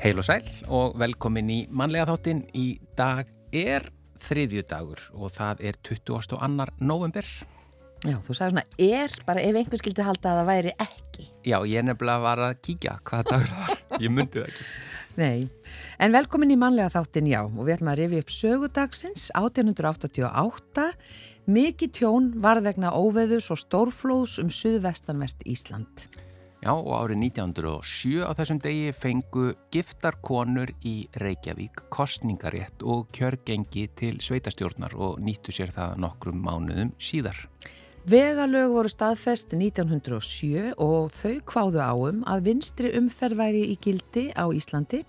Heil og sæl og velkomin í mannlega þáttinn. Í dag er þriðju dagur og það er 22. november. Já, þú sagði svona er, bara ef einhver skildi halda að það væri ekki. Já, ég nefnilega var að kíkja hvaða dagur það var. Ég myndi það ekki. Nei, en velkomin í mannlega þáttinn, já, og við ætlum að rifja upp sögudagsins 1888. Mikið tjón varð vegna óveðus og stórflóðs um suðvestanvert Ísland. Já, og árið 1907 á þessum degi fengu giftar konur í Reykjavík kostningarétt og kjörgengi til sveitastjórnar og nýttu sér það nokkrum mánuðum síðar. Vegalög voru staðfest 1907 og þau kváðu áum að vinstri umferð væri í gildi á Íslandi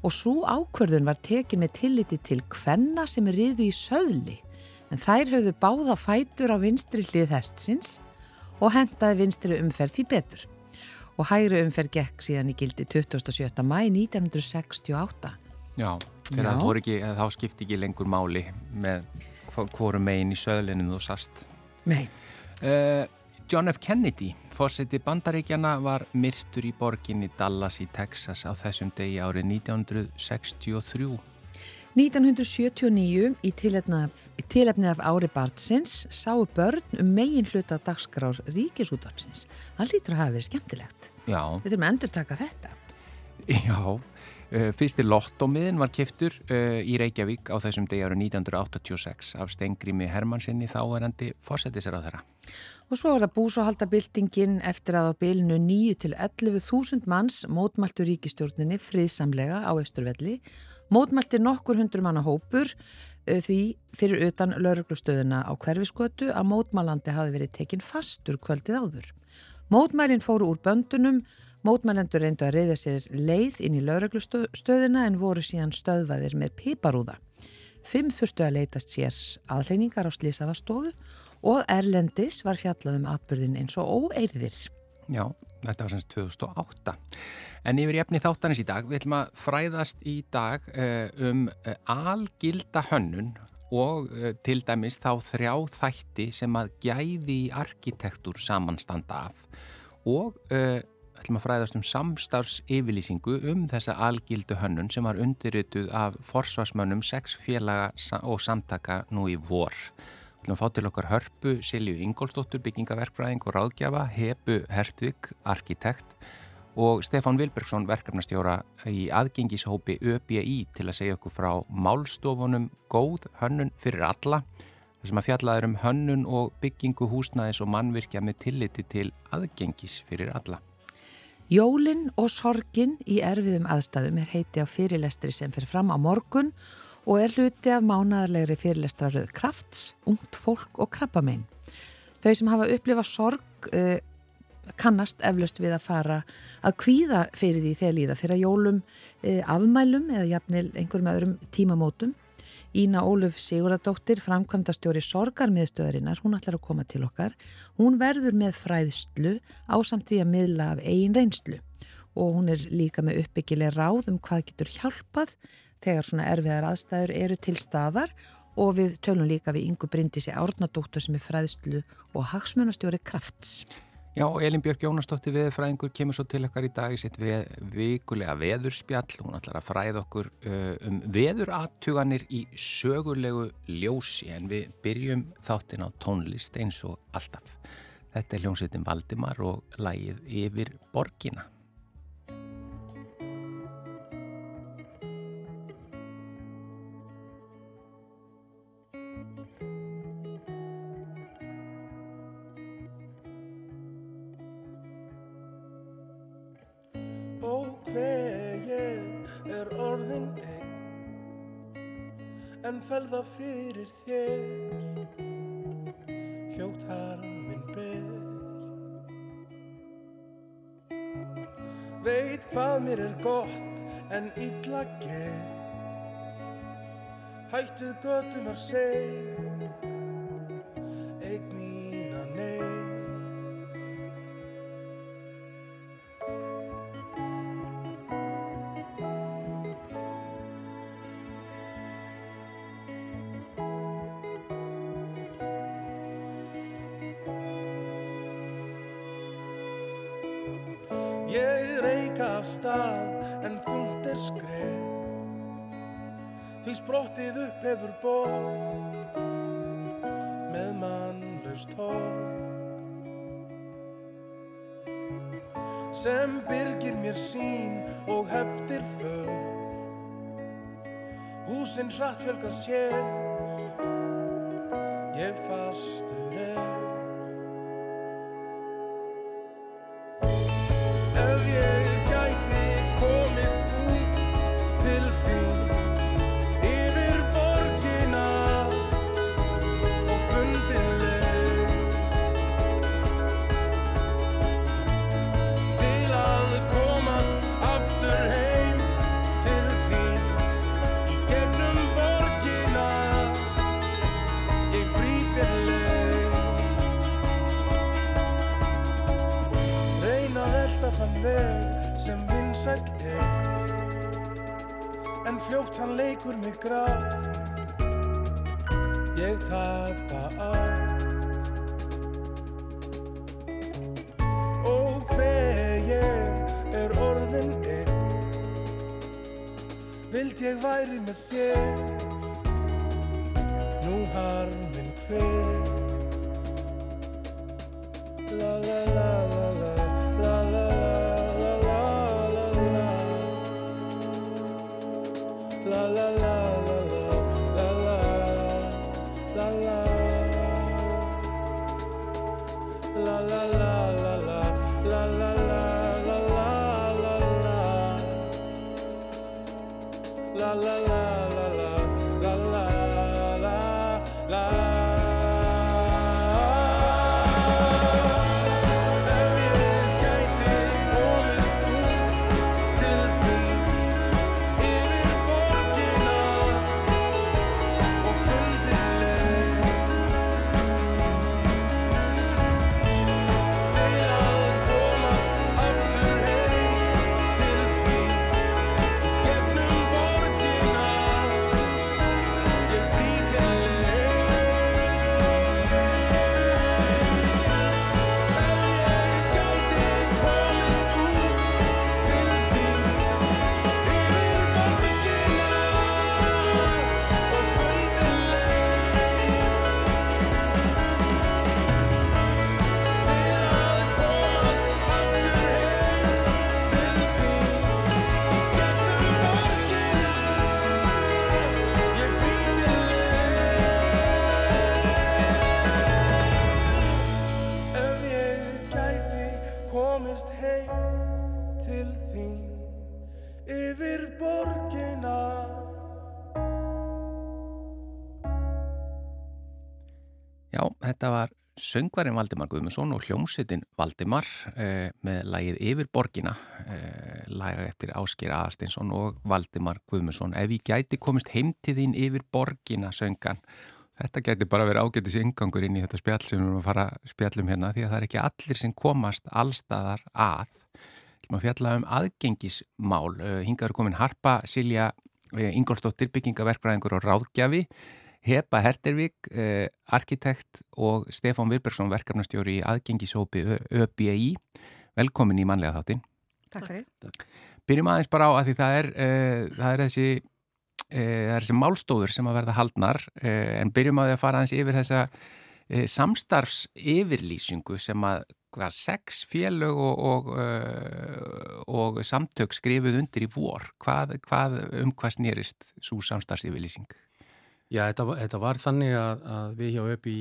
og svo ákverðun var tekin með tilliti til kvenna sem er riðu í söðli en þær höfðu báða fætur á vinstri hlið hestsins og hendaði vinstri umferð því betur og hægri umferð gekk síðan í gildi 27. mæ 1968. Já, þegar það voru ekki, þá skipti ekki lengur máli með hvoru megin í söðlinu þú sast. Nei. Uh, John F. Kennedy, fórseti bandaríkjana, var myrtur í borginni Dallas í Texas á þessum degi árið 1963. 1979 í tilefnið af ári barnsins sáu börn um megin hluta dagskrár ríkisútvarpsins. Það lítur að hafa verið skemmtilegt. Já. Við þurfum að endur taka þetta. Já, uh, fyrsti lottómiðin var kiftur uh, í Reykjavík á þessum degi árið 1986 af Stengrími Hermannsinni þáverandi fórsetisar á þeirra. Og svo var það búsáhaldabildingin eftir að á bilinu 9 til 11.000 manns mótmæltu ríkistjórninni friðsamlega á Östurvelli Mótmælti nokkur hundur manna hópur uh, því fyrir utan lauruglustöðuna á hverfiskötu að mótmælandi hafi verið tekinn fastur kvöldið áður. Mótmælinn fóru úr böndunum, mótmælendur reyndu að reyða sér leið inn í lauruglustöðuna en voru síðan stöðvaðir með piparúða. Fimm þurftu að leitast sér aðleiningar á slísafastofu og Erlendis var fjallað um atbyrðin eins og óeirðir. Já, þetta var semst 2008. En yfir jefni þáttanins í dag, við ætlum að fræðast í dag uh, um uh, algilda hönnun og uh, til dæmis þá þrjá þætti sem að gæði í arkitektur samanstanda af og ætlum að fræðast um samstarfs yfirlýsingu um þessa algildu hönnun sem var undirrituð af forsvarsmönnum sex félaga og samtaka nú í vor. Við að fá til okkar hörpu Silju Ingólstóttur, byggingaverkfræðing og ráðgjafa, Hebu Hertvig, arkitekt og Stefán Vilbergsson, verkefnastjóra í aðgengishópi ÖBI til að segja okkur frá málstofunum góð hönnun fyrir alla þessum að fjallaður um hönnun og byggingu húsnæðis og mannvirkja með tilliti til aðgengis fyrir alla. Jólinn og sorgin í erfiðum aðstæðum er heiti á fyrirlestri sem fyrir fram á morgun og er hluti af mánadarlegri fyrirlestraröð krafts, ungt fólk og krabbamein. Þau sem hafa upplifað sorg uh, kannast eflaust við að fara að kvíða fyrir því þegar líða fyrir að jólum uh, afmælum eða jafnvel einhverjum öðrum tímamótum. Ína Óluf Siguradóttir, framkvæmdastjóri sorgarmiðstöðarinnar, hún ætlar að koma til okkar. Hún verður með fræðslu á samt því að miðla af eigin reynslu og hún er líka með uppbyggileg ráð um hvað getur hjálpað þegar svona erfiðar aðstæður eru til staðar og við tölum líka við Ingu Bryndísi Árnadóttur sem er fræðslu og hagsmunastjóri krafts. Já, Elin Björk Jónastóttir viðfræðingur kemur svo til okkar í dag í sitt við, vikulega veðurspjall. Hún ætlar að fræða okkur um veðuratuganir í sögulegu ljósi en við byrjum þáttinn á tónlist eins og alltaf. Þetta er hljómsveitin Valdimar og lægið yfir borgina. En felða fyrir þér. Hljóttar minn ber. Veit hvað mér er gott en illa gett hætt við götunar seg eign Ég reyka af stað en þungt er skref. Því sprottið upp hefur borg með mannlaust torg sem byrgir mér sín og heftir för. Húsinn hratt fjölga sér. Ég fastur er harminn hver þetta var söngvarinn Valdimar Guðmundsson og hljómsveitin Valdimar eh, með lagið Yfir borgina, eh, laga eftir Áskir Aðarsteinsson og Valdimar Guðmundsson. Ef ég gæti komist heim til þín yfir borgina, söngan. Þetta gæti bara verið ágætis yngangur inn í þetta spjall sem við erum að fara spjallum hérna því að það er ekki allir sem komast allstaðar að. Við erum að fjalla um aðgengismál. Eh, Hingað er komin Harpa Silja eh, Ingolstóttir, byggingaverkbræðingur og ráðgjafi. Hepa Hertervík, eh, arkitekt og Stefán Vilbergsson, verkefnastjóri í aðgengishópi ÖBI. Velkomin í manlega þáttin. Takk fyrir. Byrjum aðeins bara á að því það er, uh, það er þessi, uh, það er þessi málstóður sem að verða haldnar uh, en byrjum á því að fara aðeins yfir þessa uh, samstarfs yfirlýsingu sem að hvað, sex félög og, og, uh, og samtök skrifuð undir í vor. Hvað, hvað, um hvað snýrist svo samstarfs yfirlýsing? Já, þetta var, þetta var þannig að, að við hjá ÖPI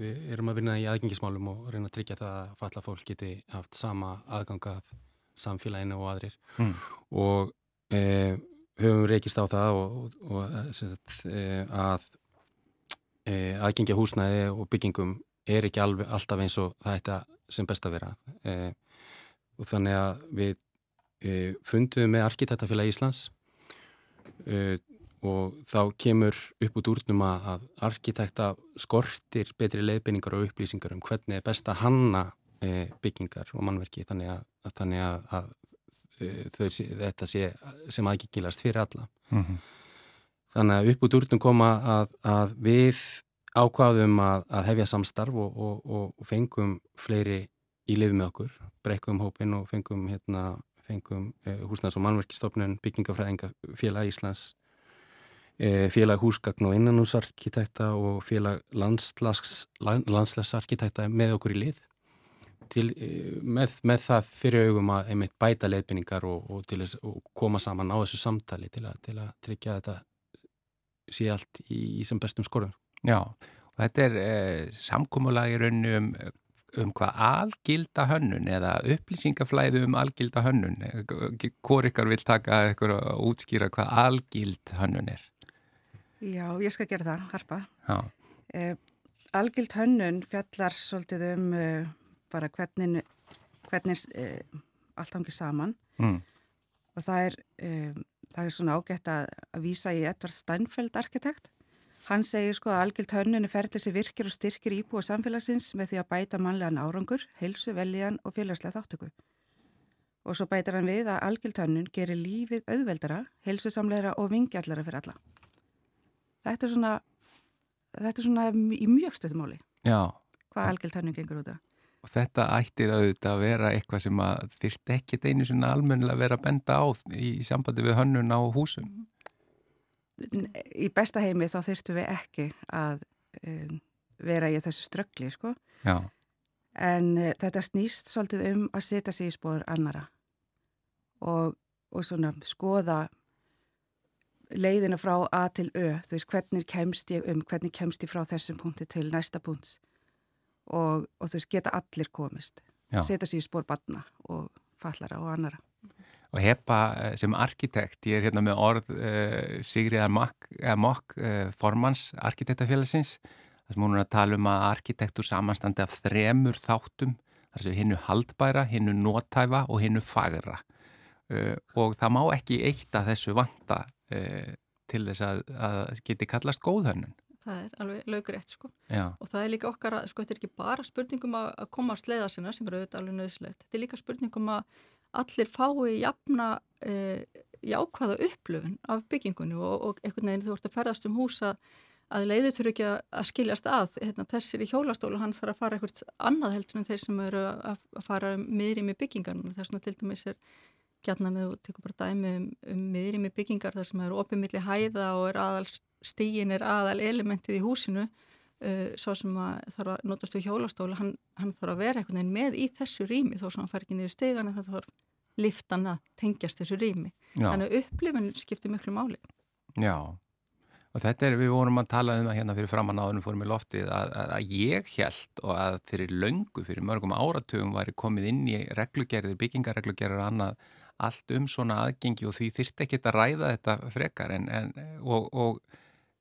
við erum að vinna í aðgengismálum og reyna að tryggja það að falla fólk geti haft sama aðgangað samfélaginu og aðrir Mm. og e, höfum reykist á það og, og sem sagt, e, að e, aðgengja húsnæði og byggingum er ekki alveg alltaf eins og það ætti að sem best að vera e, og þannig að við e, fundum með Arkitektafélag Íslands e, og þá kemur upp út úrnum að, að arkitekta skortir betri leiðbeiningar og upplýsingar um hvernig er best að hanna e, byggingar og mannverki þannig að, að, þannig að, að e, þau, þetta sé sem aðgengilast fyrir alla. Mm -hmm. Þannig að upp út úrnum koma að, að við ákvaðum að, að hefja samstarf og, og, og, fengum fleiri í lið með okkur, brekkum hópin og fengum hérna fengum uh, húsnæðs- og mannverkistofnun, byggingafræðinga, félag Íslands, félag húsgagn og innanúsarkitekta og félag landslæsarkitekta með okkur í lið til, uh, með, með það fyrir augum að einmitt bæta leiðbynningar og, og, og koma saman á þessu samtali til að, til að tryggja þetta sé allt í, í sem bestum skorðum. Já, og þetta er eh, samkómulagi raunni um, um hvað algilda hönnun eða upplýsingaflæðu um algilda hönnun. Hvor ykkar vil taka eitthvað og útskýra hvað algild hönnun er? Já, ég skal gera það, harpa. Já. Eh, algild hönnun fjallar svolítið um uh, bara hvernig, hvernig uh, allt hangið saman Mm. og það er, það er svona ágætt að, að vísa í Edvard Steinfeld arkitekt. Hann segir sko að algild hönnun er ferðið sem virkir og styrkir íbúa samfélagsins með því að bæta mannlegan árangur, heilsu, veljan og félagslega þáttöku. Og svo bætar hann við að algild hönnun gerir lífið auðveldara, heilsusamleira og vingjallara fyrir alla. Þetta er svona, þetta er svona í mjög stöðumáli Já, hvað hönnun gengur út af. og þetta ættir auðvitað að vera eitthvað sem að þyrst ekki einu svona almennilega að vera að benda á í sambandi við hönnun á húsum. Í besta heimi þá þyrftum við ekki að um, vera í þessu ströggli, sko. Já, En uh, þetta snýst svolítið um að setja sig í spór annara og, og svona skoða leiðina frá A til Ö, þú veist, hvernig kemst ég um, hvernig kemst ég frá þessum punkti til næsta punkts og, og þú veist, geta allir komist, Já. setja sig í spór batna og fallara og annara. og hepa eh, sem arkitekt, ég er hérna með orð uh, Sigriðar Mokk, uh, Mokk uh, formans arkitektafélagsins þar sem hún er að tala um að arkitektur samanstandi af þremur þáttum þar sem hinnu haldbæra, hinnu nótæfa og hinnu fagra uh, og það má ekki eitt af þessu vanta uh, til þess að, að geti kallast góðhönnun. Það er alveg lögrétt sko Já, og það er líka okkar að, sko, þetta er ekki bara spurningum að, að koma á sleiða sinna sem eru auðvitað alveg nöðslegt. Þetta er líka spurningum að allir fái jafna e, jákvæða upplöfun af byggingunni og, og einhvern veginn þú ert að ferðast um húsa að leiður þurfi ekki að, skiljast að hérna, þessir í hjólastólu hann þarf að fara eitthvað annað heldur en þeir sem eru að, fara miðri með byggingarnum þess vegna til dæmis er að þú tekur bara dæmi um, um miðri með byggingar þar sem eru opimilli hæða og er aðal stígin er aðal elementið í húsinu uh, svo sem að þarf að notast við hjólastólu hann, hann þarf að vera einhvern veginn með í þessu rými þó sem hann fær ekki niður stegan en það þarf liftan að tengjast þessu rými. Já. þannig að upplifun skiptir miklu máli. Já, og þetta er, við vorum að tala um það hérna fyrir framann áðunum fórum í loftið að, að, ég held og að fyrir löngu, fyrir mörgum áratugum væri komið inn í reglugerðir, byggingarreglugerðir og annað allt um svona aðgengi og því þyrst ekki að ræða þetta frekar en, en og, og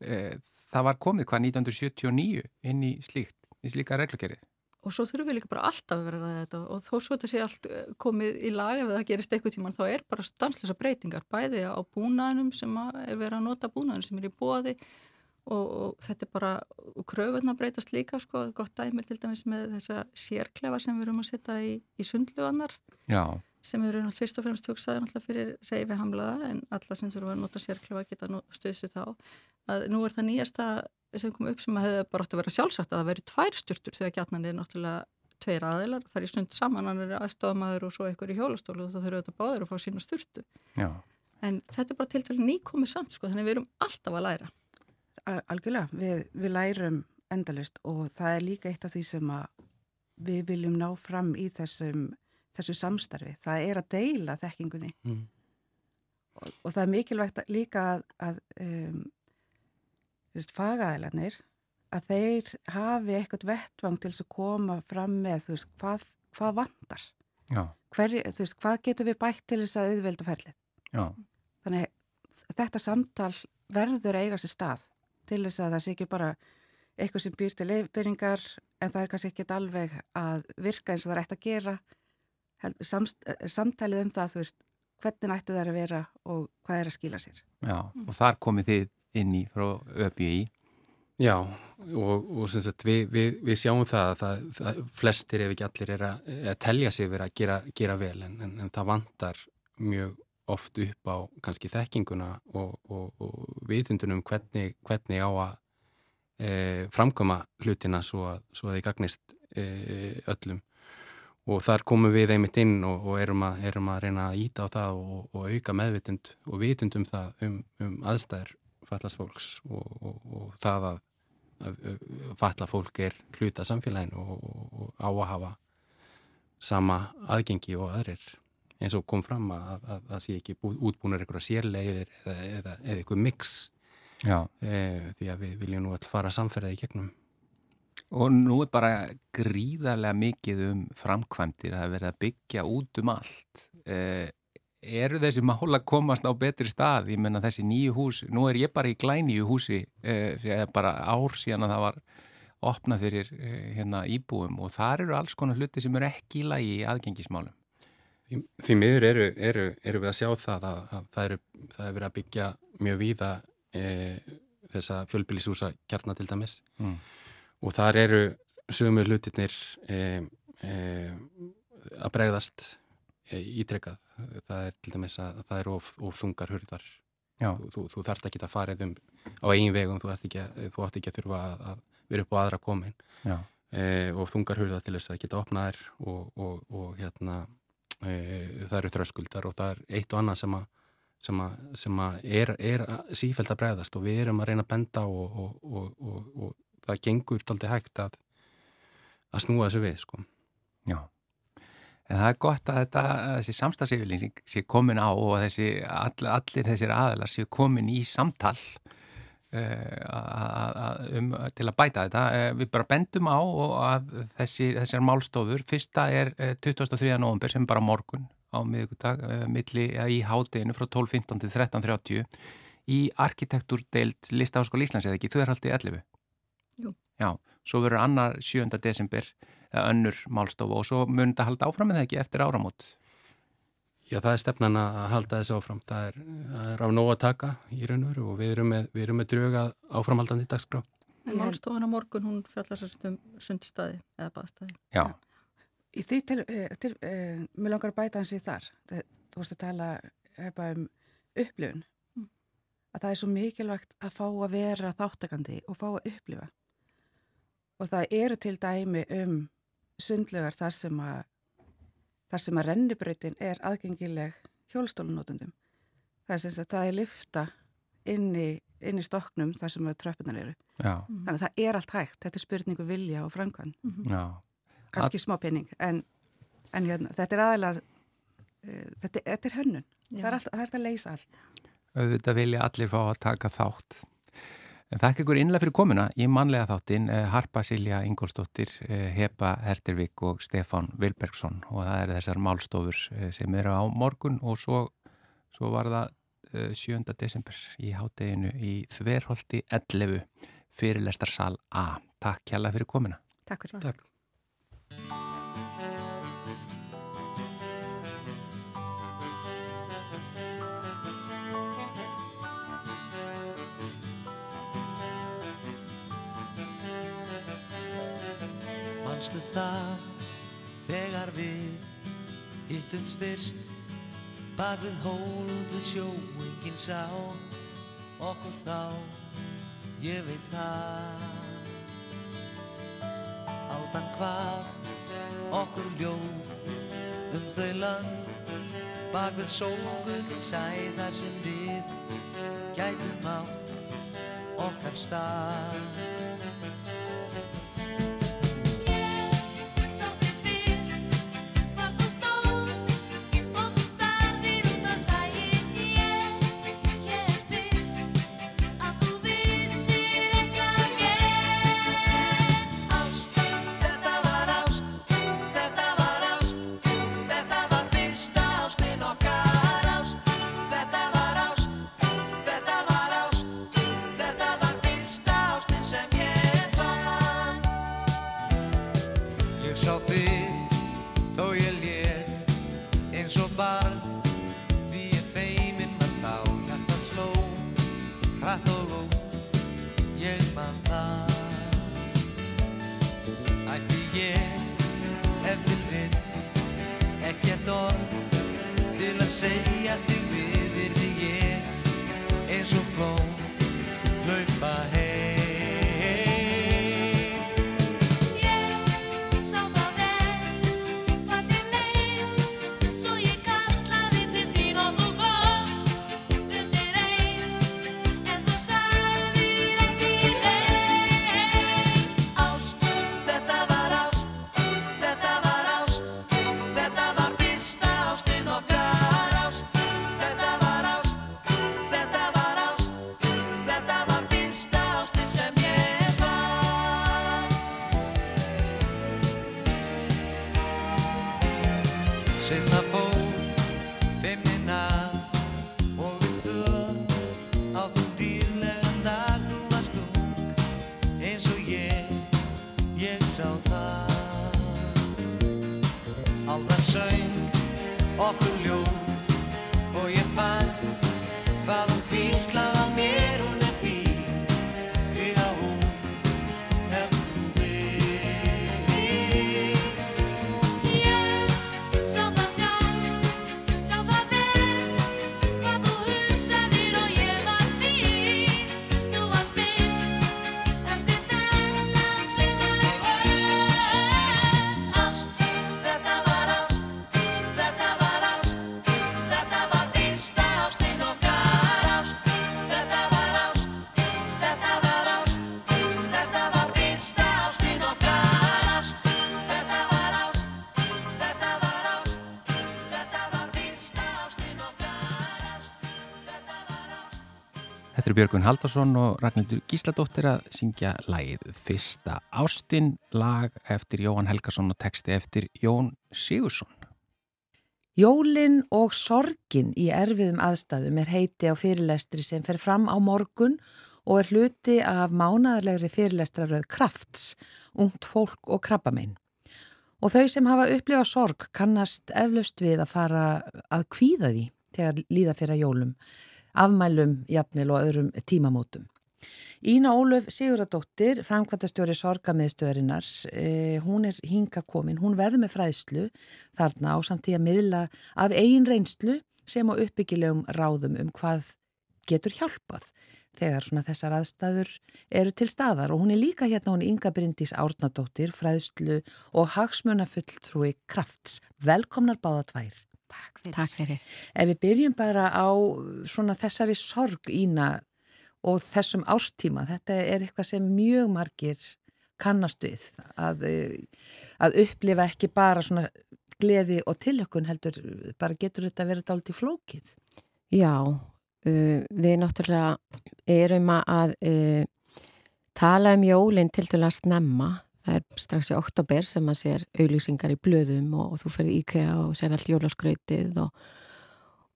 e, það var komið hvað 1979 inn í slíkt, í slíka reglugerðir. og svo þurfum við líka bara alltaf að vera að þetta og þó svo þetta sé allt eh, komið í lag ef það gerist eitthvað tíman þá er bara stanslösa breytingar bæði á búnaðinum sem að er verið að nota búnaðin sem er í bóði og, og þetta er bara, og kröfunna breytast líka sko, gott dæmir til dæmis með þessa sérklefa sem við erum að setja í, í sundlugannar Já, sem eru náttúrulega fyrst og fremst hugsaði náttúrulega fyrir reyfi hamlaða en alla sem þurfa að nota sérklefa geta stuðstu þá. Að nú er það nýjasta sem kom upp sem að hefði bara átt að vera sjálfsagt að það veri tvær styrtur þegar gætnan er náttúrulega tveir aðeilar, það í stund saman hann er aðstofamæður og svo einhver í hjólastólu og það þurfa þetta báður að fá sína styrtu já, en þetta er bara til dæli nýkomið samt sko þannig við erum alltaf að læra. Al- Algjörlega, við, við lærum endalist og það er líka eitt af því sem að við viljum ná fram í þessum, þessu samstarfi. Það er að deila þekkingunni Mm. og, og það er mikilvægt að- líka að, að um, fagaðilarnir að þeir hafi eitthvað vettvang til að koma fram með þú veist, hvað, hvað vandar. já, Hverju, þú veist, hvað getur við bætt til þess að auðvelda ferlið? já, Þannig þetta samtal verður eiga sér stað til þess að það sé ekki bara eitthvað sem býr til leifbyrningar en það er kannski ekki alveg að virka eins og það er eftir að gera. Samst, samtalið um það, þú veist, hvernig ættu það að vera og hvað er að skila sér. já, og þar komið þið inn í frá ÖBI. Já, og, og sem sagt, við, við, við sjáum það að það, það, flestir ef ekki allir er að, að telja sig verið að gera, gera vel en, en, en það vantar mjög oft upp á kannski þekkinguna og, og, og vitundunum hvernig, hvernig á að e, framkoma hlutina svo að, svo að þið gagnist e, öllum og þar komum við einmitt inn og, og erum, að, erum að reyna að íta á það og, og auka meðvitund og vitund um það um, um aðstæður fallast fólks og, og það að, að, falla fólk er hluta samfélaginu og á að hafa sama aðgengi og aðrir. Eins og kom fram að það sé ekki útbúinur einhverja sérlegir eða, eða, eða eitthvað mix. E, því að við viljum nú alltaf fara samferðið í gegnum Og nú er bara gríðarlega mikið um framkvæmdir að verða að byggja út um allt. Eh, eru þessi mála komast á betri stað? Ég menna þessi nýju hús, nú er ég bara í glænýju húsi, eh, bara ár síðan að það var opnað fyrir eh, hérna, íbúum og þar eru alls konar hluti sem eru ekki í lagi í aðgengismálum. Því, því miður eru, eru, eru við að sjá það að, að það, eru, það er verið að byggja mjög víða þessa fjölbílisúsa kjarnar til dæmis. Mm og þar eru sögumur hlutirnir e, e, að bregðast e, ítrekkað. Það er til dæmis að það eru of, of þungar hurðar. Þú, þú, þú þarft ekki að fara um á eigin vegum, þú ætti ekki, ekki að þurfa að, að vera upp á aðra komin e, og þungar hurðar til þess að geta opnaðir og, og, og hérna e, það eru þröskuldar og það er eitt og annað sem að sem, að, sem að er, er sífælt að bregðast og við erum að reyna að benda og, og það gengur aldrei hægt að, að snúa þessu við sko. Já, en það er gott að þetta, þessi samstagsífylýsing sé komin á og þessi, all, allir þessir aðlar sé komin í samtal uh, um, til að bæta þetta. Uh, við bara bendum á að þessi, þessar málstofur, fyrsta er 23. Eh, november sem bara morgun á miðugudag, milli í hátteginu frá 12.15 til 13.30 í arkitektúrdeild Listaháskóla Íslands eða ekki, þau er haldið 11. Jú. Já, svo verður annar 7. desember önnur málstofu og svo mun þetta halda áfram eða ekki eftir áramót? Já, það er stefnan að halda þessu áfram. Það er, það er á nóg að taka í raun og veru og við erum með, við erum með dröga áframhaldandi dagskrá. En málstofan á morgun, hún fjallarsast um sundstæði eða baðstæði. Já. Í því til, eh, til eh, mér langar að bæta hans við þar. Þú vorust að tala um upplifun. Mm. Að það er svo mikilvægt að fá að vera þáttakandi og fá að upplifa og það eru til dæmi um sundlegar þar sem að þar sem að rennibröytin er aðgengileg hjólstólunótundum. Það er sem sagt, það er lifta inn í, inn í stoknum þar sem tröppunar eru. Já. Þannig að það er allt hægt. Þetta er spurningu vilja og framkvæm. -hmm. Kanski smá penning, en, en hérna, þetta er aðalega, uh, þetta, þetta er hönnun. Það er, allt, það er að leysa allt. Auðvitað vilja allir fá að taka þátt. Þakk ykkur innlega fyrir komuna í manlega þáttin eh, Harpa Silja Ingólstóttir, eh, Hepa Hertervík og Stefán Vilbergsson og það er þessar málstofur eh, sem eru á morgun og svo, svo var það 7. desember í hátteginu í Þverholti 11 fyrirlestarsal A. Takk kjalla fyrir komuna. Takk fyrir það. Það þegar við hittum styrst. Bak við hól út við sjó enginn sá okkur þá. Ég veit það. Aldan hvað okkur ljóð um þau land bak við sókull sæ þar sem við gætum átt okkar stað Þetta eru Björgun Haldarsson og Ragnhildur Gísladóttir að syngja lagið Fyrsta Ástin, lag eftir Jóhann Helgason og texti eftir Jón Sigursson. Jólin og sorgin í erfiðum aðstæðum er heiti á fyrirlestri sem fer fram á morgun og er hluti af mánadarlegri fyrirlestraröð krafts, ungt fólk og krabbamein. Og þau sem hafa upplifað sorg kannast eflaust við að fara að kvíða því þegar líða fyrir jólum, afmælum, jafnvel og öðrum tímamótum. Ína Ólöf Siguradóttir, framkvæmtastjóri sorgamiðstöðurinnar, eh, hún er hinga komin, hún verður með fræðslu þarna á samtíð að miðla af eigin reynslu sem á uppbyggilegum ráðum um hvað getur hjálpað þegar svona þessar aðstæður eru til staðar og hún er líka hérna hún Inga Bryndís Árnadóttir, fræðslu og hagsmunafulltrúi krafts. Velkomnar báða tvær. Takk fyrir. Takk fyrir. Ef við byrjum bara á svona þessari sorg ína og þessum ástíma, þetta er eitthvað sem mjög margir kannast við að, eh, að upplifa ekki bara svona gleði og tilökun heldur, bara getur þetta verið dálit í flókið. Já, uh, við náttúrulega erum að uh, tala um jólinn til dæla að snemma. Það er strax í oktober sem að sér auglýsingar í blöðum og, og þú ferði íkveða og sér allt jólaskrautið og,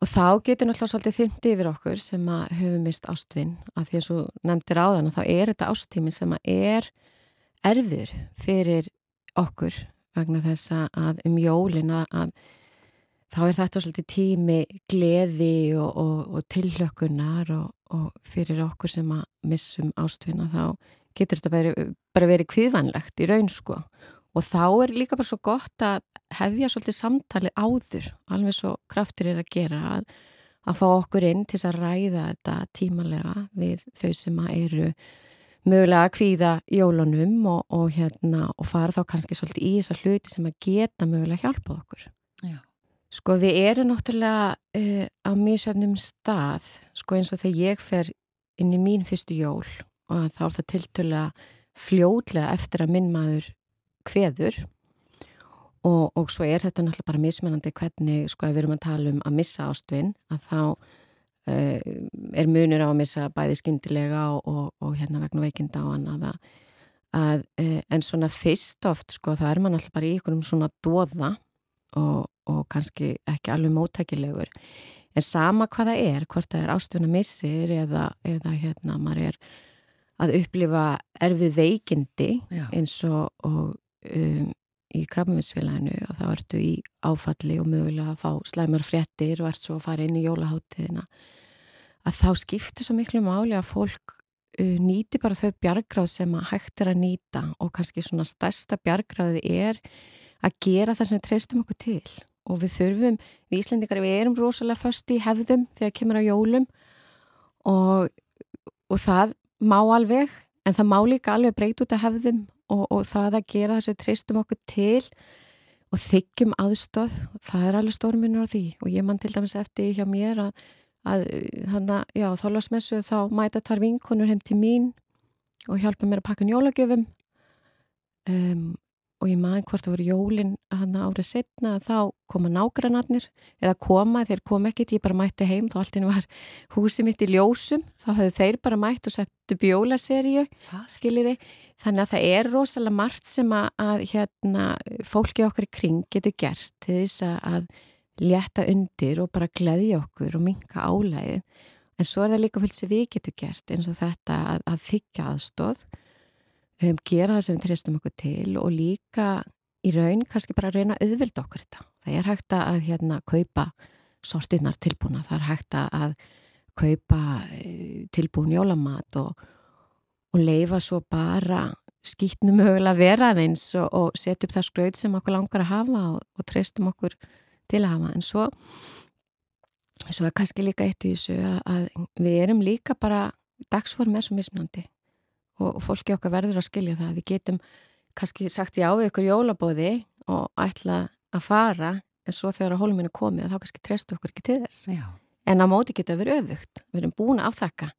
og þá getur náttúrulega svolítið þymt yfir okkur sem að höfum mist ástvinn að því að svo nefndir áðan að þá er þetta ástímin sem að er erfir fyrir okkur vegna þess að um jólin að, að þá er þetta svolítið tími gleði og, og, tillökunar og fyrir okkur sem að missum ástvinna þá getur þetta bara, bara verið kviðvanlegt í raun sko og þá er líka bara svo gott að hefja svolítið samtali áður alveg svo kraftur er að gera að, að fá okkur inn til að ræða þetta tímalega við þau sem að eru mögulega að kvíða jólunum og, og, hérna, og fara þá kannski svolítið í þessa hluti sem að geta mögulega hjálpa okkur. Já. Sko við erum náttúrulega uh, á mísöfnum stað, sko eins og þegar ég fer inn í mín fyrstu jól og þá er það tiltölulega fljótlega eftir að minn maður kveður. Og, og svo er þetta náttúrulega bara mismunandi hvernig sko að við erum að tala um að missa ástvinn að þá uh, er munur á að missa bæði skyndilega og, og, og hérna vegna veikinda og annað að, að uh, en svona fyrst oft sko það er mann alltaf bara í ykkur um svona dóða og, kannski ekki alveg móttækilegur. En sama hvað það er, hvort það er ástuna missir eða, eða hérna maður er að upplifa erfið veikindi Já. eins og, og um, í krabbaminnsfélaginu að þá ertu í áfalli og mögulega að fá slæmar fréttir og ert svo að fara inn í jólaháttiðina að þá skiptir svo miklu máli að fólk uh, nýti bara þau bjargráð sem að hægt er að nýta og kannski svona stærsta bjargráði er að gera það sem við treystum okkur til og við þurfum, við Íslendingar við erum rosalega föst í hefðum þegar kemur á jólum og, og það má alveg en það má líka alveg breyt út af hefðum og, og það að gera þess að treystum okkur til og þykjum aðstöð, það er alveg stórminur á því. Og ég mann til dæmis eftir hjá mér að, að hana, já, þá lásmessu þá mæta tvær vinkonur heim til mín og hjálpa mér að pakka njólagjöfum um, og ég maður hvort það voru jólin hann árið setna þá koma nágrannarnir eða koma, þeir kom ekkit, ég bara mætti heim þá allt einu var húsið mitt í ljósum þá höfðu þeir bara mætt og sett upp jólaseríu, skiljiði þannig að það er rosalega margt sem að, að hérna, fólki okkar í kring getur gert til þess að, að létta undir og bara gleðja okkur og minka álæðið en svo er það líka fylgst sem við getum gert eins og þetta að, að þykja aðstóð um, gera það sem við treystum okkur til og líka í raun kannski bara reyna að auðvelda okkur þetta. Það er hægt að hérna kaupa sortinnar tilbúna, það er hægt að kaupa eh, tilbúin jólamat og, og leifa svo bara skýtnum mögulega vera aðeins og, og setja upp það skraut sem okkur langar að hafa og, og treystum okkur til að hafa. En svo, svo er kannski líka eitt í þessu að, að við erum líka bara dagsform er svo mismunandi og fólki okkar verður að skilja það. Við getum kannski sagt já við ykkur jólabóði og ætla að fara en svo þegar að hóluminn er komið þá kannski trestu okkur ekki til þess. Já. En á móti getur við öfugt. Við erum búin að afþakka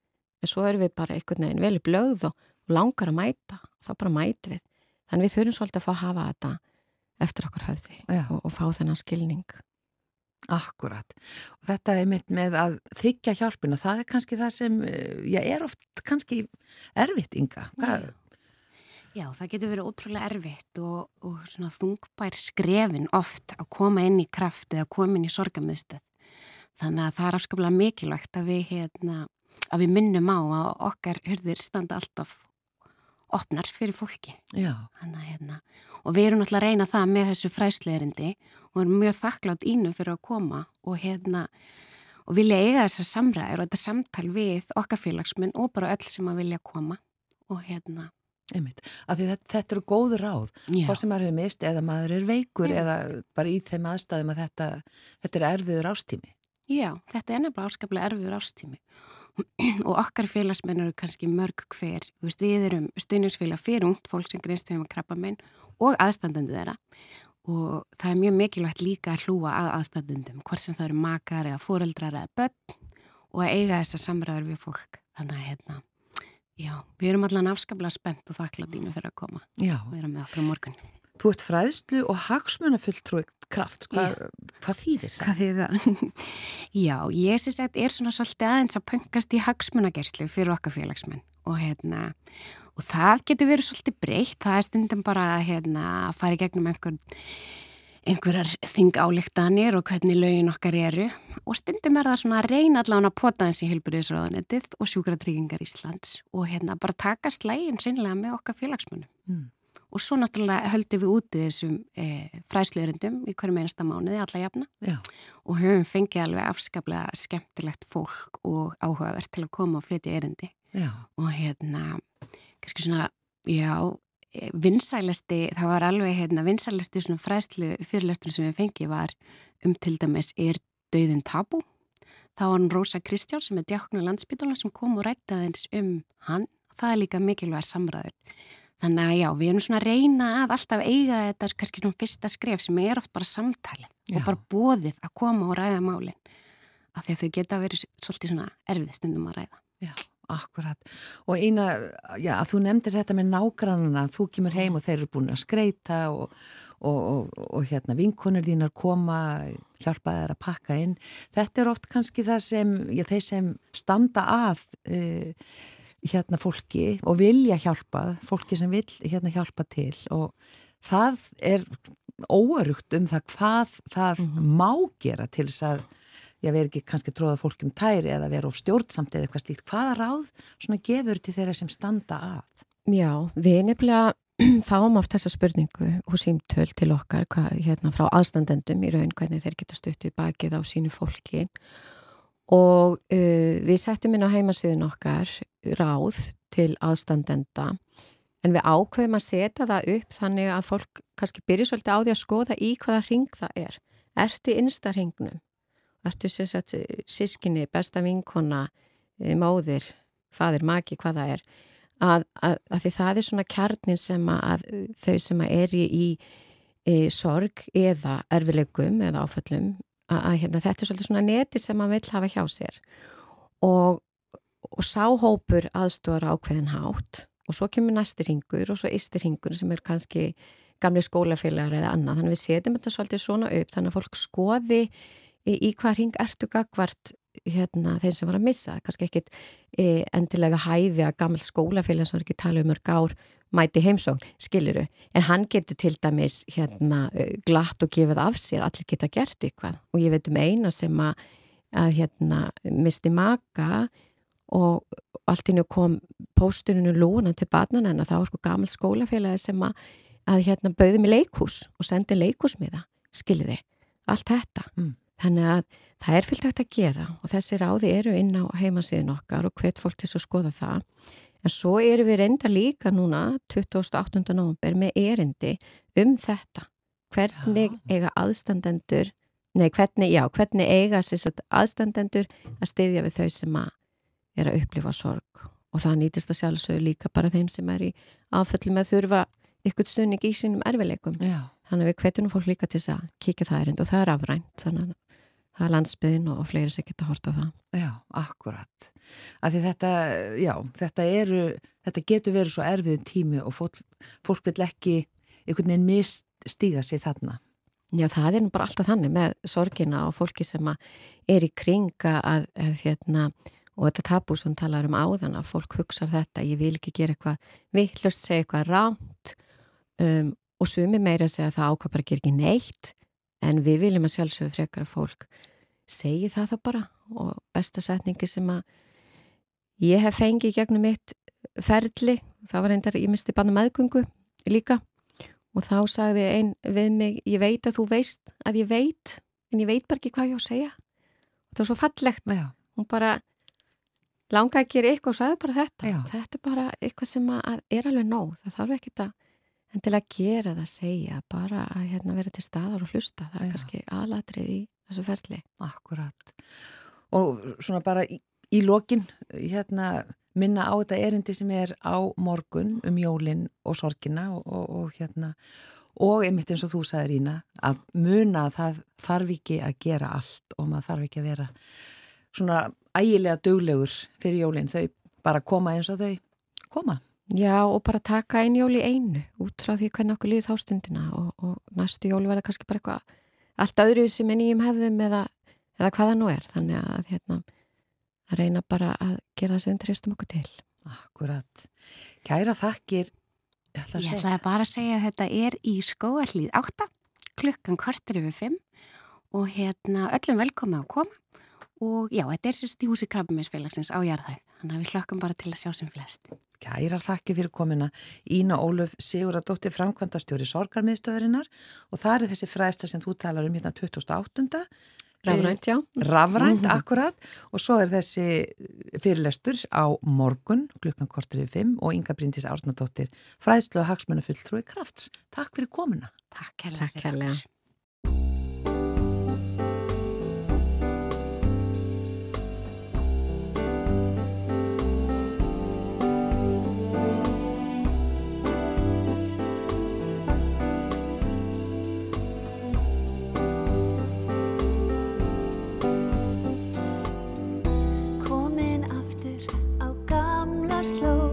en svo erum við bara einhvern veginn vel í blöð og langar að mæta. Þá bara mætu við. Þannig við þurfum svolítið að fá að hafa þetta eftir okkur höfði og, og fá þennan skilning. Akkurat. Og þetta er mitt með að þykja hjálpina. Það er kannski það sem, já, er oft kannski erfitt, Inga. Hvað? Já, það getur verið ótrúlega erfitt og, og svona þungbær skrefin oft að koma inn í kraft eða koma inn í sorgamiðstöð. Þannig að það er afskaplega mikilvægt að við, hérna, að við minnum á að okkar hörðir standa alltaf opnar fyrir fólki. Að hérna, og við erum náttúrulega að reyna það með þessu fræsleirindi og erum mjög þakklátt ínu fyrir að koma og hérna, og vilja eiga þessar samræður og þetta samtal við okkar félagsminn og bara öll sem að vilja koma og hérna, Einmitt. Af því þetta, þetta eru góður ráð. Hvort sem maður hefur mist eða maður er veikur Einmitt. eða bara í þeim aðstæðum að þetta, þetta er erfiður ástími. Já, þetta er nefnilega áskaplega erfiður ástími og okkar félagsmenn eru kannski mörg hver, veist, við erum stuðningsfélag fyrir ungt fólk sem greinst við með krabbamein og aðstandandi þeirra og það er mjög mikilvægt líka að hlúa að aðstandendum, hvort sem það eru makar eða fóreldrar eða börn og að eiga þessar samræður við fólk. Þannig að hérna, já, við erum allan afskaplega spennt og þakkláttinu fyrir að koma og vera með okkur á morgun. Þú ert fræðslu og hagsmunafulltrúið kraft. Hva, hvað þýðir það? Hvað þýðir það? Já, ég sé sett er svona svolítið aðeins að pöngast í hagsmunagerslu fyrir okkar félagsmenn og hérna, og það getur verið svolítið breytt, það er stundum bara hérna að fara í gegnum einhver, einhverjar þingálíktanir og hvernig lögin okkar eru og stundum er það svona að reyna allavega að pota eins í helburiðisráðanettið og sjúkratryggingar Íslands og hérna bara taka slægin hreinlega með okkar félagsmennum. Mm. Og svo náttúrulega höldum við úti þessum e, fræsleirindum í hverjum einasta mánuði, alla jafna. Já. Og höfum fengið alveg afskaplega skemmtilegt fólk og áhugavert til að koma og flytja erindi. Já. Og hérna, kannski svona, já, e, vinsælasti, það var alveg hérna, vinsælasti svona fræslu fyrirlestur sem við fengið var um til dæmis er döðin tabú. Það var hann Rósa Kristján sem er djáknu landsbytala sem kom og rætti aðeins um hann. Það er líka mikilvæg samræður. Þannig að já, við erum svona að reyna að alltaf eiga þetta kannski svona fyrsta skref sem er oft bara samtalið Já. og bara bóðið að koma og ræða málinn. Af því að þau geta verið svolítið svona erfið stundum að ræða. Já, akkurat. Og eina, já, að þú nefndir þetta með nágrannana, þú kemur heim og þeir eru búin að skreita og, og, og, og hérna vinkonur þínar koma, hjálpa þær að pakka inn. Þetta er oft kannski það sem, já, þeir sem standa að uh, hérna fólki og vilja hjálpa, fólki sem vil hérna hjálpa til og það er óörugt um það hvað það má gera til þess að já, vera ekki kannski tróða fólk um tæri eða vera of stjórnsamt eða eitthvað slíkt. Hvaða ráð svona gefur til þeirra sem standa að? Já, við nefnilega fáum oft þessa spurningu og símtöl til okkar hvað, hérna, frá aðstandendum í raun hvernig þeir geta stutt við bakið á sínu fólki og uh, við settum inn á heimasíðun okkar ráð til aðstandenda en við ákveðum að setja það upp þannig að fólk kannski byrja svolítið á því að skoða í hvaða ring það er. Ertu innsta ringnum? Ertu sískinni, besta vinkona, eh, móðir, fadir, maki, hvað það er? Að, að, að því það er svona kjarnin sem að, að þau sem að er í, í, í sorg eða erfileikum eða áföllum að, að hérna, þetta er svolítið svona neti sem maður vill hafa hjá sér og, og sáhópur aðstóra ákveðin hátt og svo kemur næsti ringur og svo ysti ringur sem er kannski gamli skólafélagar eða annað. Þannig að við setjum þetta svolítið svona upp þannig að fólk skoði í, í hvað hring ertu gagvart hérna, þeim sem var að missa. Kannski ekkit e, endilega við hæfi að gammal skólafélag sem var ekki tala um mörg ár mæti heimsókn, skiliru. En hann getur til dæmis hérna, eh, glatt og gefið af sér, allir geta gert eitthvað. Og ég veit um eina sem að, að hérna, misti maka og allt innu kom póstuninu lúna til barnan en það var sko gammal skólafélagi sem að, að hérna bauði mig leikhús og sendi leikhúsmiða, skiliði, allt þetta. Mm. Þannig að það er fylgt hægt að gera og þessi ráði eru inn á heimasíðin okkar og hvet fólk til að skoða það. En svo eru við reynda líka núna 28. november með erindi um þetta. Hvernig eiga aðstandendur, nei hvernig, já, hvernig eiga aðstandendur að styðja við þau sem að er að upplifa sorg og það nýtist að sjálfsögur líka bara þeim sem er í afföllu með að þurfa ykkur stunning í sínum erfileikum. Já. Þannig að við hvetjum fólk líka til þess að kíkja það erind og það er afrænt þannig að það er landsbyðin og fleiri sem geta hort á það. Já, akkurat. Þetta, já, þetta eru, þetta getur verið svo erfiðum tími og fólk, fólk vil ekki einhvern veginn misstíga sig þarna. Já, það er nú bara alltaf þannig með sorgina og fólki sem er í kringa að, að hérna, og þetta tabú sem talar um áðan að fólk hugsar þetta, ég vil ekki gera eitthvað vittlust, segja eitthvað ránt um, og sumi meira segja að það bara að gera ekki neitt en við viljum að sjálfsögðu frekar að fólk segi það það bara og besta setningi sem að ég hef fengið gegnum mitt ferli, það var reyndar ég misti banna meðgöngu líka. Og þá sagði einn við mig ég veit að þú veist að ég veit en ég veit bara ekki hvað ég á að segja. Það var svo fallegt. Já. hún bara langaði að gera eitthvað og sagði bara þetta. Já. þetta er bara eitthvað sem að er alveg nóg. Það þarf ekki að endilega gera það að segja bara að hérna, vera til staðar og hlusta það er Já. kannski aðlatrið í þessu ferli Akkurat. Og svona bara í, í lokin, hérna, minna á þetta erindi sem er á morgun um jólin og sorgina og, og, og hérna, og einmitt eins og þú sagði Rína, að muna að það þarf ekki að gera allt og maður þarf ekki að vera svona ægilega duglegur fyrir jólin, þau bara koma eins og þau koma. Já og bara taka einn jól í einu út frá því hvernig okkur líði þá stundina og, og næstu jól verða kannski bara eitthvað allt öðru sem er nýjum hefðum eða, eða hvaða nú er. Þannig að hérna að reyna bara að gera það sem við tristum okkur til. Akkurat. Kæra þakkir, ég ætla ætlaði bara að segja að þetta er í skóallíð 8, klukkan kortir yfir 5 og hérna öllum velkomið að koma. Og já, þetta er sérst í húsi Krabbaminsfélagsins á Jarðæð, þannig að við hlökkum bara til að sjá sem flest. Kærar þakki fyrir komina Ína Ólöf Siguradóttir framkvæmdastjóri sorgarmiðstöðurinnar og það er þessi fræðsta sem þú talar um hérna 2008. Rafrænt, já. Rafrænt, akkurat og svo er þessi fyrirlestur á morgun klukkan kortur yfir 5 og Inga Bryndís Árnadóttir fræðslu og hagsmunafulltrúi krafts. Takk fyrir komina. Takk kærlega Takk fyrir gamla slóð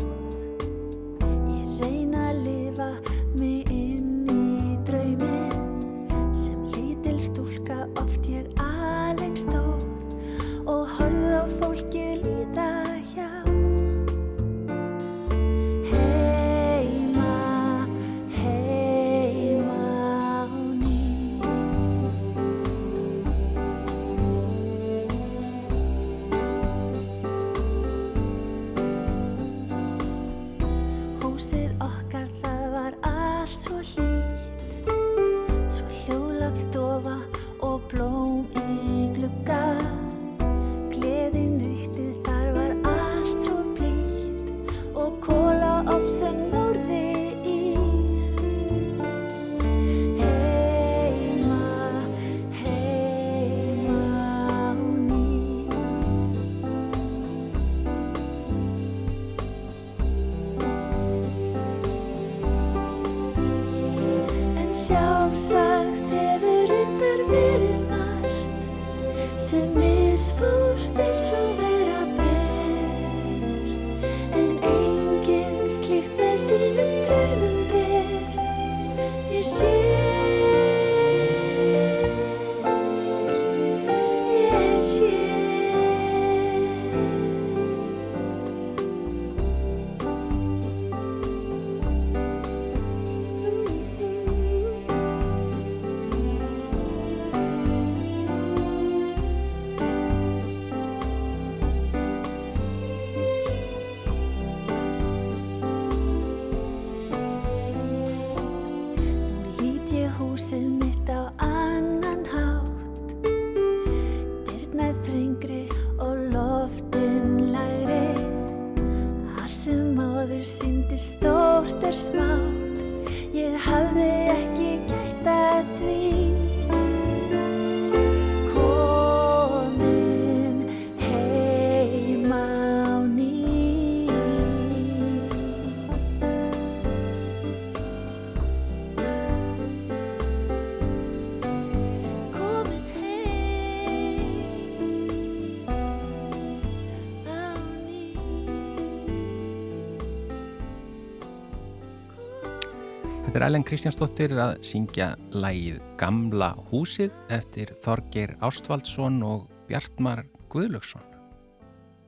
er Ellen Kristjánsdóttir að syngja lægið Gamla húsið eftir Þorgeir Ástvaldsson og Bjartmar Guðlöksson.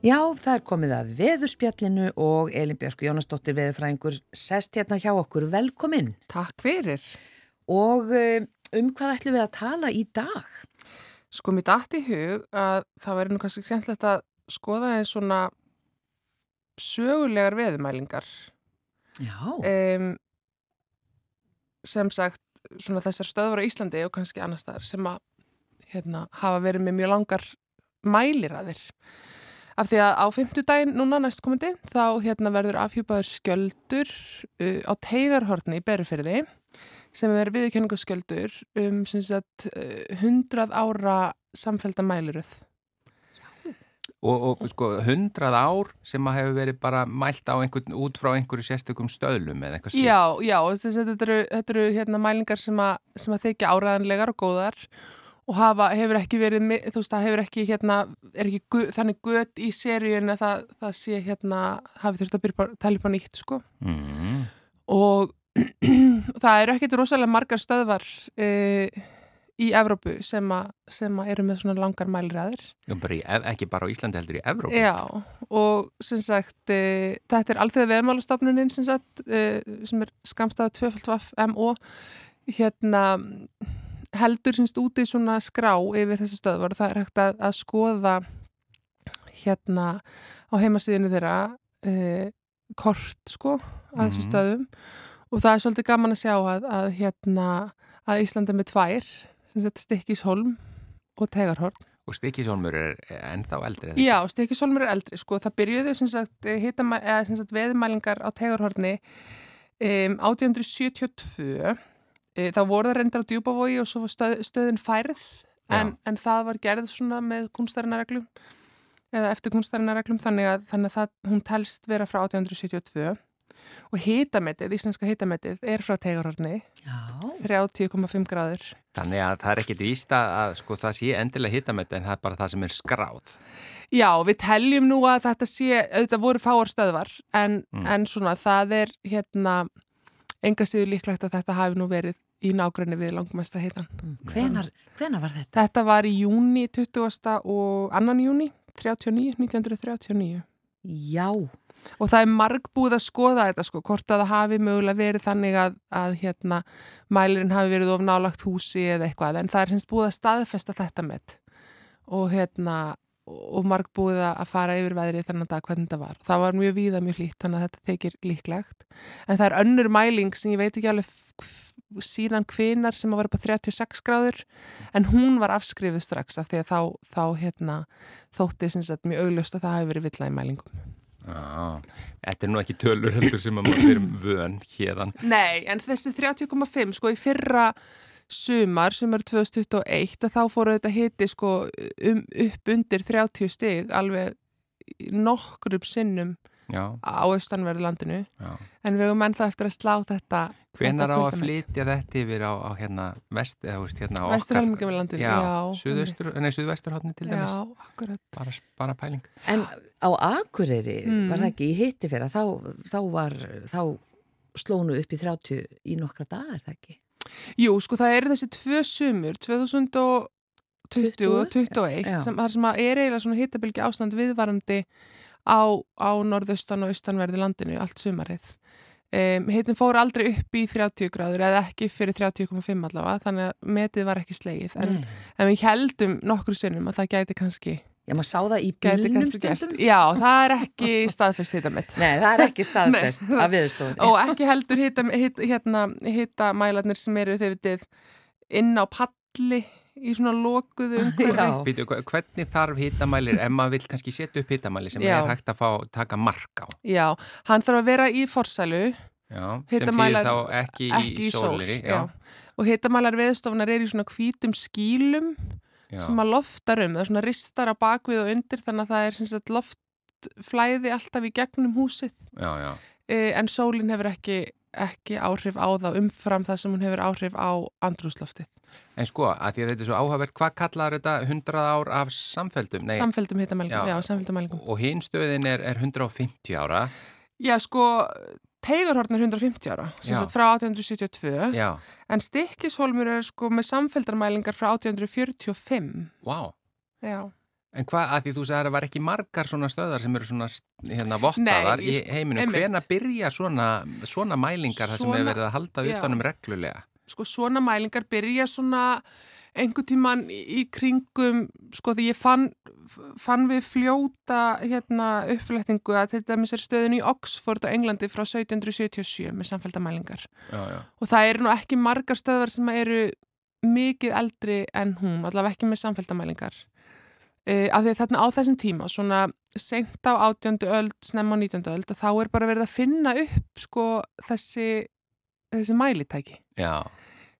Já, það er komið að veðurspjallinu og Elin Björk Jónasdóttir veðurfræðingur sest hérna hjá okkur. Velkomin. Takk fyrir. Og eh, um hvað ætlum við að tala í dag? Sko mér dætt í hug að það væri nú kannski skemmtilegt að skoða eins svona sögulegar veðumælingar. Já. Um, sem sagt, svona þessar stöðvar á Íslandi og kannski annar staðar sem að hérna, hafa verið með mjög langar mæliraðir. Af því að á fymtudaginn núna næstkomandi þá hérna verður afhjúpaður skjöldur uh, á teigarhortni í Berufyrði sem er viðurkenningaskjöldur um sagt, uh, 100 ára samfélda mæliröð. Og, og sko, hundrað ár sem að hefur verið bara mælt á einhvern, út frá einhverju sérstökum stöðlum eða eitthvað slíkt. Já, já, þess að þetta eru, þetta eru hérna, mælingar sem að, sem að þykja áræðanlegar og góðar og hafa, hefur ekki verið, þú veist, það hefur ekki hérna, er ekki gu, þannig gött í seríun að það, það sé hérna, hafi þurft að byrja að tala upp á nýtt, sko. Mm. Og það eru ekkit rosalega margar stöðvar e, í Evrópu sem, a, sem að eru með svona langar í, Ev- ekki bara á Íslandi heldur í Evrópu. Já, og sem sagt, e, þetta er alþjóða veðmálastofnunin sem sagt, e, sem er skamstað 2FMO, hérna heldur semst úti svona skrá yfir þessi stöðvar og það er hægt að, að skoða hérna á heimasíðinu þeirra e, kort sko að þessum Mhm. stöðum og það er svolítið gaman að sjá að, að hérna að Íslandi með tvær Stikkishólm og Tegarhorn Og Stikisólmur er ennþá eldri. eða ekki? Já, Stekisólmur er eldri, sko. Það byrjuðu sem sagt, hitama, eða, sem sagt veðmælingar á Tegarhorni um, 1872. E, þá voru það reyndar á djúbavogi og svo stöð, stöðin færð en, en það var gerð svona með kunstarinnareglum eða eftir kunstarinnareglum þannig að, þannig að það, hún telst vera frá 1872 og hitametið, íslenska hitametið er frá Tegarhorni, Já. 30,5 gráður. Þannig að það er ekkit víst að, að sko, það sé endilega hitamett en það er bara það sem er skráð. Já, við teljum nú að þetta sé, auðvitað voru fáar stöðvar, en, Mm. en svona það er hérna enga síður líklegt að þetta hafi nú verið í nágrunni við langmesta hitan. Hvenar, hvenar var þetta? Þetta var í júni 20. og annan júni 39, 1939 Já. Og það er margbúið að skoða þetta sko, hvort að það hafi mögulega verið þannig að, að hérna mælirinn hafi verið of nálagt húsi eða eitthvað, en það er hins búið að staðfesta þetta með og hérna og margbúið að fara yfir veðrið þennan dag hvernig þetta var. Það var mjög víða mjög hlýtt þannig að þetta þykir líklegt. En það er önnur mæling sem ég veit ekki alveg síðan hvenar sem að vera upp á 36 gráður en hún var afskrifuð strax af því að þá, þá hérna, þótti mjög augljóst að það hafi verið villað í mælingum. Já, þetta er nú ekki tölur heldur sem að maður fyrir vön hérðan. Nei, en þessi 30,5 sko í fyrra sumar, sumar 2021, að þá fóru þetta hiti sko um, upp undir 30 stig alveg nokkrum sinnum Já, á austanverðu landinu já. en við höfum ennþá eftir að slá þetta Hvenar á að flytja þetta yfir á, á hérna vest, eða veist hérna á okkar? Vesturhelmingi við landinu, Já, nei, suðvesturhóttni til dæmis. Já, Bara, bara pæling. En á Akureyri Mm. var það ekki í hitti fyrir þá, þá var, þá slónu upp í 30 í nokkra dagar, það ekki? Jú, sko það eru þessi tvö sumur 2020 og 2021 Já. sem, þar sem að er eiginlega svona hittabilgi ástand viðvarandi á, á norðaustan og austanverði landinu allt sumarið. Um, hittin fór aldrei upp í 30 gráður eða ekki fyrir 30,5 allavega þannig að metið var ekki slegið en, en við heldum nokkur sinnum að það gæti kannski Já, maður sá það í bílnum stundum. Já, það er ekki staðfest hittamitt. Nei, það er ekki staðfest af viðstofunni. og ekki heldur hita, hita, hérna, hita sem eru þegar við inn á palli í svona lokuðu umhverfi. Hvernig þarf hitamælir, ef maður vil kannski setja upp hitamæli sem Já. er hægt að fá, taka mark á? Já, hann þarf að vera í forsælu, Já, sem þýðir þá ekki, í sólinni. já. Og hitamælar veðstofunar er í svona hvítum skýlum já. sem að loftar um, það er svona ristar á bakvið og undir þannig að það er sem sagt loftflæði alltaf í gegnum húsið. já, já. E, en sólin hefur ekki, ekki áhrif á það umfram það sem hún hefur áhrif á andrúsloftið. En sko, að því að þetta er svo áhugavert, hvað kallar þetta 100 ár af samfeldum? Nei, Samfeldum hitamælingum, Já. já, samfeldum mælingum. og hinn stöðin er, er 150 ára. Já, sko, Teigurhorn er 150 ára, sem sagt frá 1872, Já, en Stikkishólmur er sko með samfeldarmælingar frá 1845. vá. Já. En hvað, að því þú sagði að það var ekki margar svona stöðar sem eru svona hérna vottaðar í einmitt. Hvena byrja svona, svona mælingar þar sem Svona- hefur verið að halda utanum reglulega? Sko svona mælingar byrja svona einhver tíman í kringum, sko því ég fann, fann við fljóta hérna uppflettingu að dæmis er stöðin í Oxford á Englandi frá 1777 með já. Og það eru nú ekki margar stöðar sem eru mikið eldri en hún, allavega ekki með samfeldamælingar. Uh, af því að þarna á þessum tíma, svona seint á átjöndu öld, snemma á nítjöndu öld, þá er bara verið að finna upp sko þessi, þessi mælitæki. Já,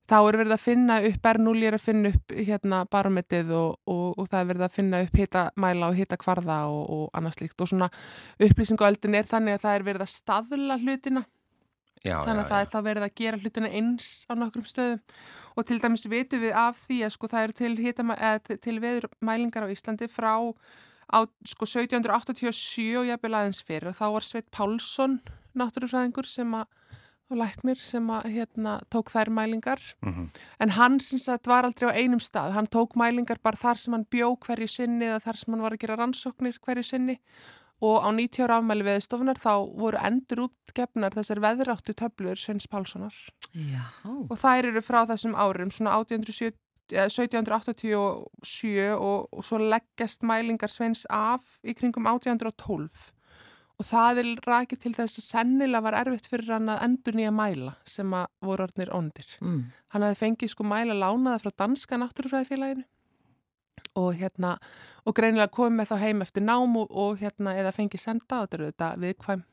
Þá er verið að finna upp, Bernúli er að finna upp hérna barometrið og, og, og það er verið að finna upp hitamæla og hitakvarða og, og annað slíkt. Og svona upplýsinguöldin er þannig að það er verið að staðla hlutina. Já, þannig að já, það er þá verið að gera hlutina eins á nokkrum stöðum. Og til dæmis vitum við af því að sko það eru til, hitama, eða, til- veðurmælingar á Íslandi frá á sko 1787 og jafnvel aðeins fyrir þá var Sveit Pálsson náttúrufræðingur sem að og læknir sem að hérna tók þær mælingar. Mhm. en hann sem sagt var aldrei á einum stað. Hann tók mælingar bara þar sem hann bjó hverju sinni eða þar sem hann var að gera rannsóknir hverju sinni. Og á 90 ára afmæli veðstofunar þá voru endur útgefnar þessar veðráttu töflur Sveins Pálssonar. Já. og þær eru frá þessum árum svona 1870 eh, 1787 og, og svo leggjast mælingar Sveins af í kringum 1812 og það er rakið til þess að sennilega var erfitt fyrir hann að endur nýja mæla sem að voru orðnir óndir. Mm. Hann hafði fengið sko mæla lánaða frá Danska náttúrufræðifélaginu og hérna og greinilega komið þá heim eftir nám og, og hérna eða fengið senda og þetta eru þetta viðkvæm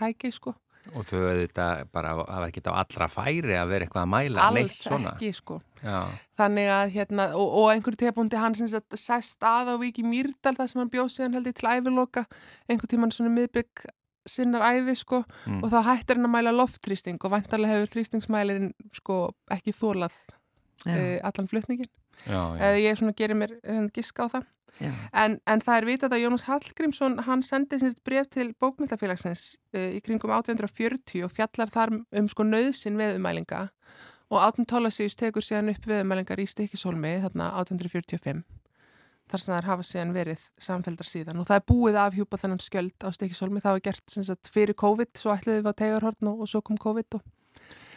tæki sko. Og þau auðvitað bara, það var ekki á allra færi að vera eitthvað að mæla neitt Alls svona. ekki sko. Já, Þannig að hérna, og, og einhver tegbúndi hann sem sagt sest að á Viki Mýrdal þar sem hann bjóð síðan held ég til æviloka, einhver tíman svona miðbygg sinnar ævi sko Mm. og þá hættir hann að mæla loftþrýsting og væntarlega hefur þrýstingsmælirinn sko ekki þólað Já. uh, allan flutningin. já, já. Eða ég svona gerir mér uh, giska á það. En, en það er vitað að Jónas Hallgrímsson, hann sendi sinns bref til bókmyndafélagsins uh, í kringum 1840 og fjallar þar um sko nöðsin veðumælinga og Átun Tólasíus tekur síðan upp veðumælingar í Stikishólmi þarna 1845 þar sem þær hafa síðan verið samfeldar síðan. Og það er búið að afhjúpa þennan skjöld á Stikishólmi, það var gert sagt, fyrir COVID, svo ætliði við á Tegarhorn og, og svo kom COVID og,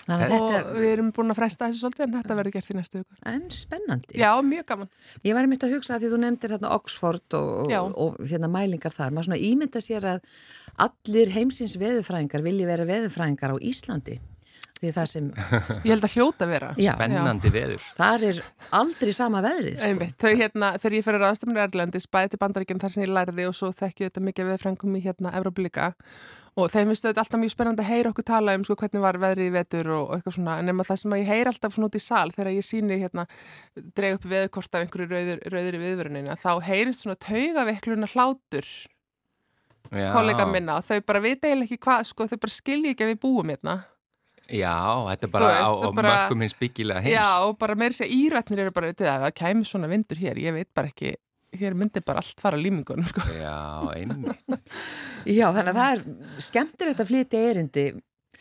og þetta við erum búin að fresta þessu svolítið en þetta verður gert í næstu er en spennandi. Já, mjög gaman. Ég var einmitt að hugsa að því þú nefndir hérna Oxford og, Já. og, og hérna mælingar þar. Maður svona ímynda sér að allir heimsins veðurfræðingar vilji vera veðurfræðingar á Íslandi. Því það sem, Ég held að hljóta að vera. já, Spennandi veður. þar er aldrei sama veðrið. Sko. Einmitt, þau hérna, þegar ég fyrir aðstæmur Erlendis, bæði til bandaríkjum þar sem ég lærði og svo þekki þetta mikið við frengum í hérna Evróplíka og þeim finnst þetta alltaf mjög spennandi að heyra okkur tala um sko hvernig var veðrið í vetur og, og eitthvað svona, en nema það sem að ég heyr alltaf svona út í sal þegar ég síni hérna, dreg upp veðurkort af einhverju rauður, rauður í viðvörunina, þá heyrist svona taugaveikluna hlátur Já. kollega minna og þau bara vita eiginlega ekki hvað, sko, þau bara skilji ekki að við búum hérna. Já, þetta er bara veist, á, á bara- mörgum hins byggilega heims. Já, og bara meira sér írætnir eru bara, það, kæmi svona vindur hér, ég veit bara ekki, hér myndi bara allt fara límingunum, sko. Já, einmitt. Já, þannig að það er skemmtilegt að flytja erindi.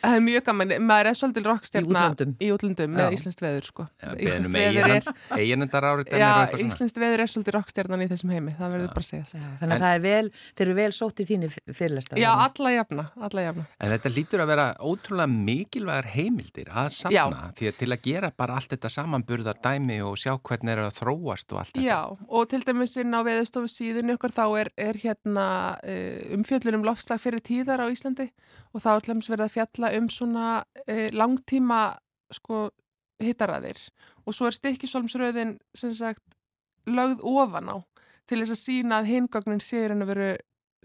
Það er mjög gaman, maður er svolítil rockstjarna Í útlöndum. Já. með Íslands veður sko. Já, Íslands beðnum veður er, eiginendar árið já, Íslands veður er svolítil rockstjarnan í þessum heimi, það verður bara segjast. Já, þannig að það er vel, þeir eru vel sótt í þínu fyrirlestar. Já, alla jafna, alla jafna. En þetta lítur að vera ótrúlega mikilvægar heimildir að safna því að til að gera bara allt þetta samanburðar dæmi og sjá hvernig er að þróast og allt þetta. Já, og til dæmis inn á veðustofu síðun ykkur þá er, er hérna umfjöllun um að um svona uh, langtíma sko hittaræðir og svo er stikkisólmsröðin sem sagt lögð ofan á til þess að sína að hingagnin séur en að veru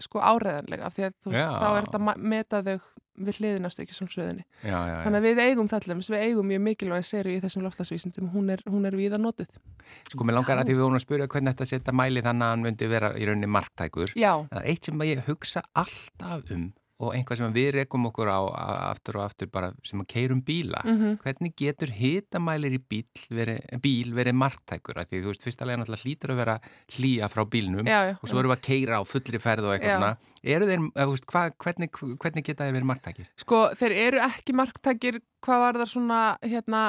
sko áreðanlega af því að þú veist, Já. þá er þetta að ma- meta þau við hliðina á stikkisólmsröðinni. Já, já, já. Þannig að við eigum þallum, við eigum mjög mikilvæg seri í þessum loftslagsvísindum, hún er, hún er víða notuð. Sko, mér langar að því við vorum að spyrja hvernig þetta setja mæli þannig að hann myndi vera í rauninni marktækur. Já. Það er eitt sem ég hugsa alltaf um og einhvað sem við rekum okkur á aftur og aftur bara sem að keirum bíla Mhm. hvernig getur hitamælir í bíl verið, bíl verið marktækur af því þú veist, fyrst alveg náttúrulega hlýtur að vera hlýja frá bílnum Já, já, og svo erum við að keira á fullri ferð og eitthvað Já. svona eru þeir, veist, hva, hvernig, hvernig geta þeir verið marktækir? Sko, þeir eru ekki marktækir hvað var það svona, hérna,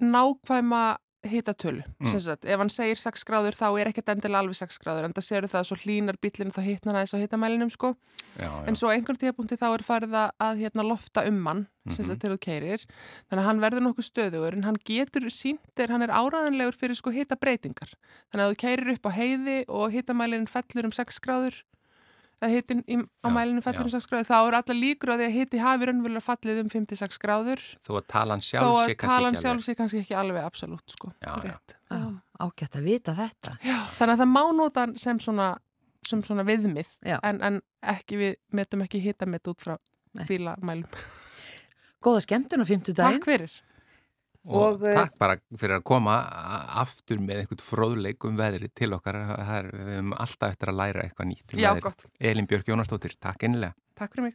nákvæma hitatölu. Mm. Mm. Ef hann segir 6 gráður þá er ekkert endilega alveg 6 gráður en það séu það að svo hlínar bílinn þá hitnar aðeins á hitamælinum sko. Já, já. En svo einhvern tíðapunkti þá er farið að, hérna, lofta um hann Mhm. sagt þegar þú keirir. Þannig að hann verður nokkuð stöðugur en hann getur síntir, hann er áraðanlegur fyrir sko hita breytingar. Þannig að þú keirir upp á heiði og hitamælinn fellur um 6 gráður eða hitin í, á Já, mælinu fellur um 6 gráður þá eru alla líkur á því að hiti hafi raunverulega fallið um 5-6 gráður Þó að talan sjálf að sé kannski sé kannski ekki alveg absolutt sko. Ágætt að vita þetta. Já, þannig að það má nota hann sem svona, sem svona viðmið en, en ekki við metum ekki hitamett út frá bílamælum. Góða skemmtun á fimmtudaginn. Takk fyrir. Og, Og, eh, takk bara fyrir að koma aftur með einhvern fróðleik um veðri til okkar það er, við höfum alltaf eftir að læra eitthvað nýtt um Já, veðrið. gott. Elin Björk Jónastóttir, takk einlega Takk fyrir mig.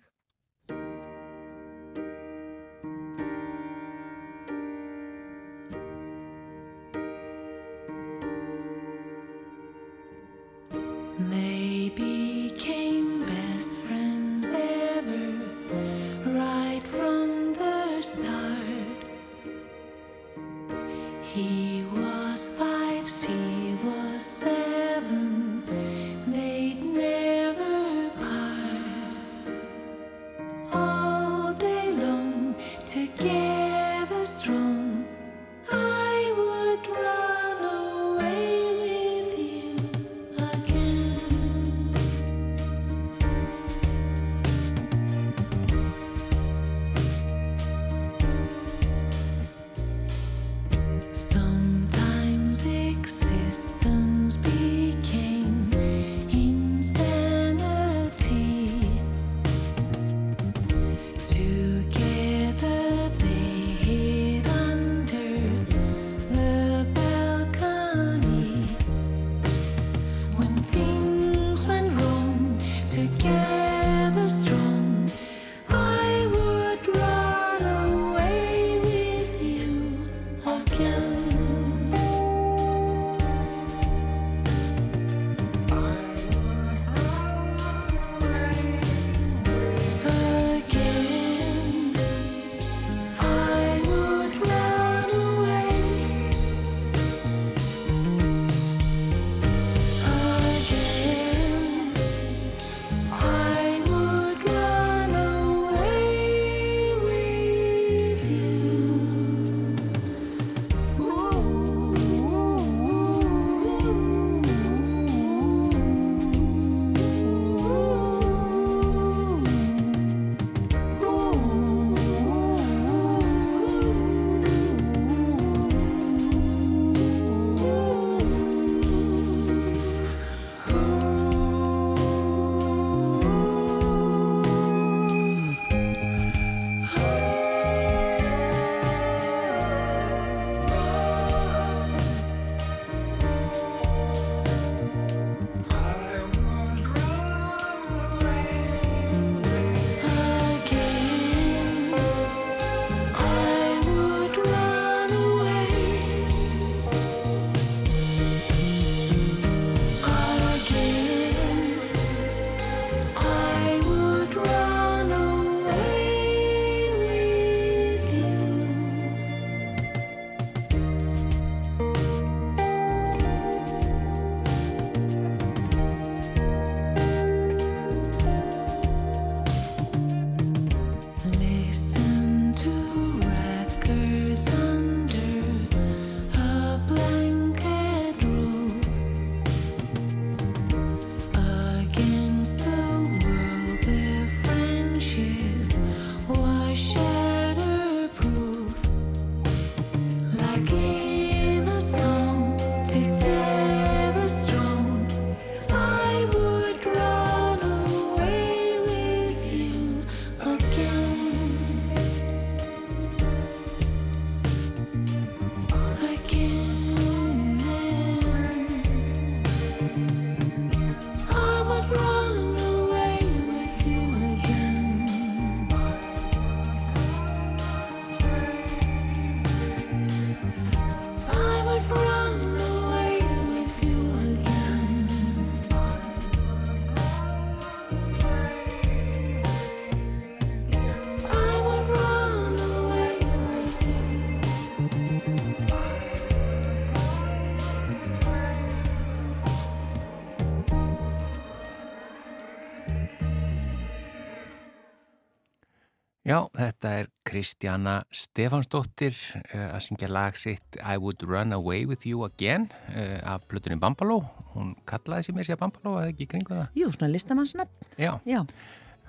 Já, þetta er Kristjana Stefansdóttir uh, að syngja lag sitt I Would Run Away With You Again uh, af Plutunum Bambaló. Hún kallaði sér mér sér Bambaló, eða ekki í kringu það? Jú, svona listamannsnafn. Já, Já,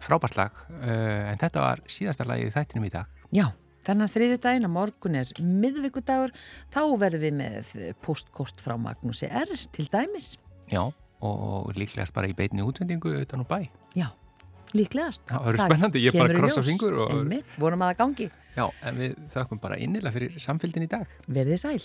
frábært lag, uh, en þetta var síðasta lagið í þættinum í dag. já. Þennan þriðju daginn að morgun er miðvikudagur, þá verðum við með postkort frá Magnúsi R. til dæmis. Já, og líklegast bara í beinni útsendingu utan úr bæ. Já, Líklegast. Já, það eru spennandi, ég er bara að krossa fingur. Og... Einmitt, vonum að það gangi. Já, en við þakkum bara innilega fyrir samfélgin í dag. Verðið sæl.